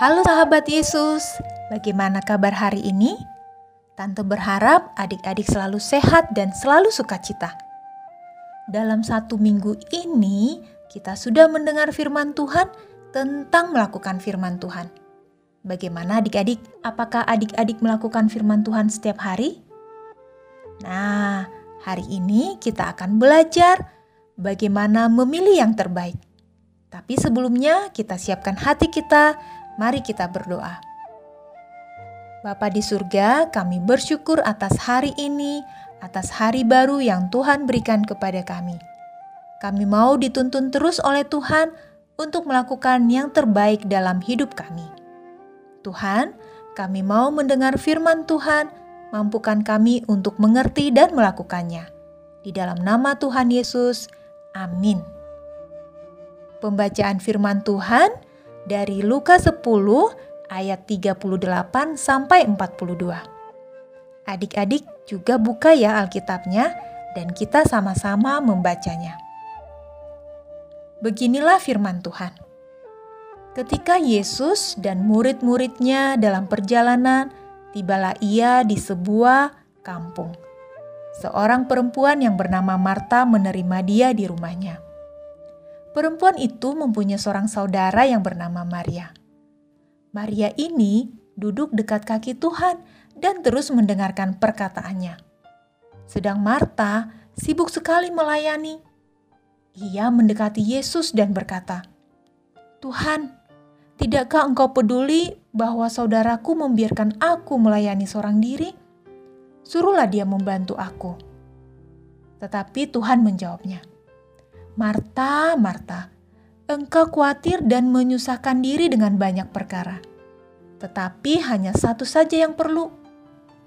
Halo sahabat Yesus, bagaimana kabar hari ini? Tante berharap adik-adik selalu sehat dan selalu sukacita. Dalam satu minggu ini, kita sudah mendengar firman Tuhan tentang melakukan firman Tuhan. Bagaimana adik-adik? Apakah adik-adik melakukan firman Tuhan setiap hari? Nah, hari ini kita akan belajar bagaimana memilih yang terbaik. Tapi sebelumnya kita siapkan hati kita, mari kita berdoa. Bapa di surga, kami bersyukur atas hari ini, atas hari baru yang Tuhan berikan kepada kami. Kami mau dituntun terus oleh Tuhan untuk melakukan yang terbaik dalam hidup kami. Tuhan, kami mau mendengar firman Tuhan, mampukan kami untuk mengerti dan melakukannya. Di dalam nama Tuhan Yesus, amin. Pembacaan firman Tuhan dari Lukas 10 ayat 38 sampai 42. Adik-adik juga buka ya Alkitabnya dan kita sama-sama membacanya. Beginilah firman Tuhan. Ketika Yesus dan murid-muridnya dalam perjalanan, tibalah ia di sebuah kampung. Seorang perempuan yang bernama Marta menerima dia di rumahnya. Perempuan itu mempunyai seorang saudara yang bernama Maria. Maria ini duduk dekat kaki Tuhan dan terus mendengarkan perkataannya. Sedang Marta sibuk sekali melayani. Ia mendekati Yesus dan berkata, "Tuhan, tidakkah Engkau peduli bahwa saudaraku membiarkan aku melayani seorang diri? Suruhlah dia membantu aku." Tetapi Tuhan menjawabnya, Marta, Marta, engkau khawatir dan menyusahkan diri dengan banyak perkara. Tetapi hanya satu saja yang perlu.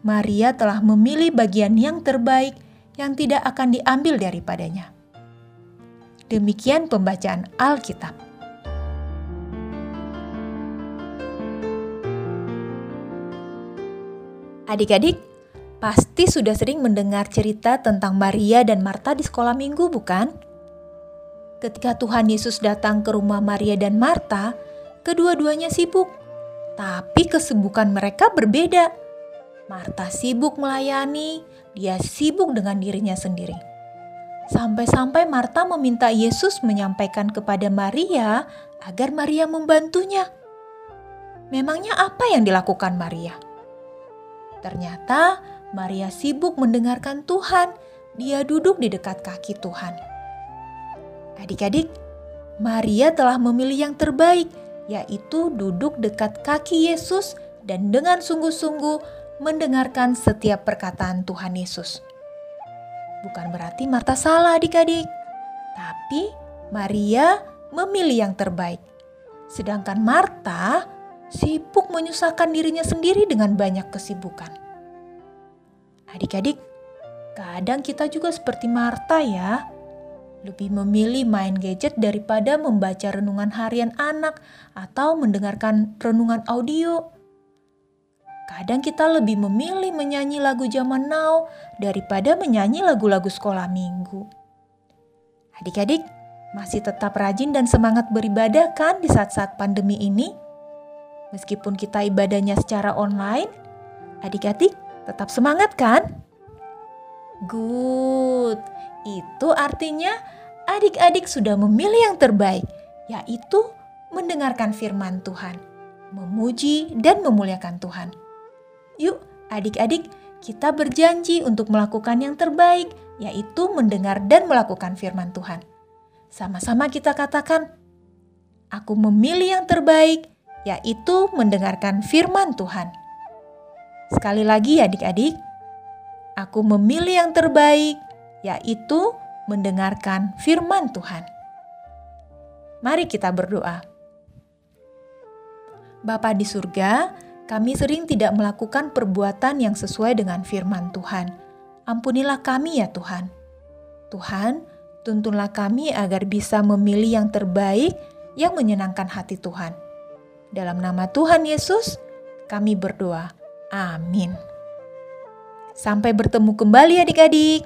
Maria telah memilih bagian yang terbaik yang tidak akan diambil daripadanya. Demikian pembacaan Alkitab. Adik-adik, pasti sudah sering mendengar cerita tentang Maria dan Marta di sekolah minggu, bukan? Ketika Tuhan Yesus datang ke rumah Maria dan Marta, kedua-duanya sibuk, tapi kesibukan mereka berbeda. Marta sibuk melayani, dia sibuk dengan dirinya sendiri. Sampai-sampai Marta meminta Yesus menyampaikan kepada Maria agar Maria membantunya. Memangnya apa yang dilakukan Maria? Ternyata Maria sibuk mendengarkan Tuhan. Dia duduk di dekat kaki Tuhan. Adik-adik, Maria telah memilih yang terbaik, yaitu duduk dekat kaki Yesus dan dengan sungguh-sungguh mendengarkan setiap perkataan Tuhan Yesus. Bukan berarti Marta salah adik-adik, tapi Maria memilih yang terbaik. Sedangkan Marta sibuk menyusahkan dirinya sendiri dengan banyak kesibukan. Adik-adik, kadang kita juga seperti Marta ya lebih memilih main gadget daripada membaca renungan harian anak atau mendengarkan renungan audio. Kadang kita lebih memilih menyanyi lagu zaman now daripada menyanyi lagu-lagu sekolah minggu. Adik-adik, masih tetap rajin dan semangat beribadah kan di saat-saat pandemi ini? Meskipun kita ibadahnya secara online, adik-adik tetap semangat kan? Good. Itu artinya adik-adik sudah memilih yang terbaik, yaitu mendengarkan firman Tuhan, memuji dan memuliakan Tuhan. Yuk, adik-adik, kita berjanji untuk melakukan yang terbaik, yaitu mendengar dan melakukan firman Tuhan. Sama-sama kita katakan, "Aku memilih yang terbaik, yaitu mendengarkan firman Tuhan." Sekali lagi, adik-adik, aku memilih yang terbaik, yaitu mendengarkan firman Tuhan. Mari kita berdoa. Bapa di surga, kami sering tidak melakukan perbuatan yang sesuai dengan firman Tuhan. Ampunilah kami ya Tuhan. Tuhan, tuntunlah kami agar bisa memilih yang terbaik yang menyenangkan hati Tuhan. Dalam nama Tuhan Yesus, kami berdoa. Amin. Sampai bertemu kembali adik-adik.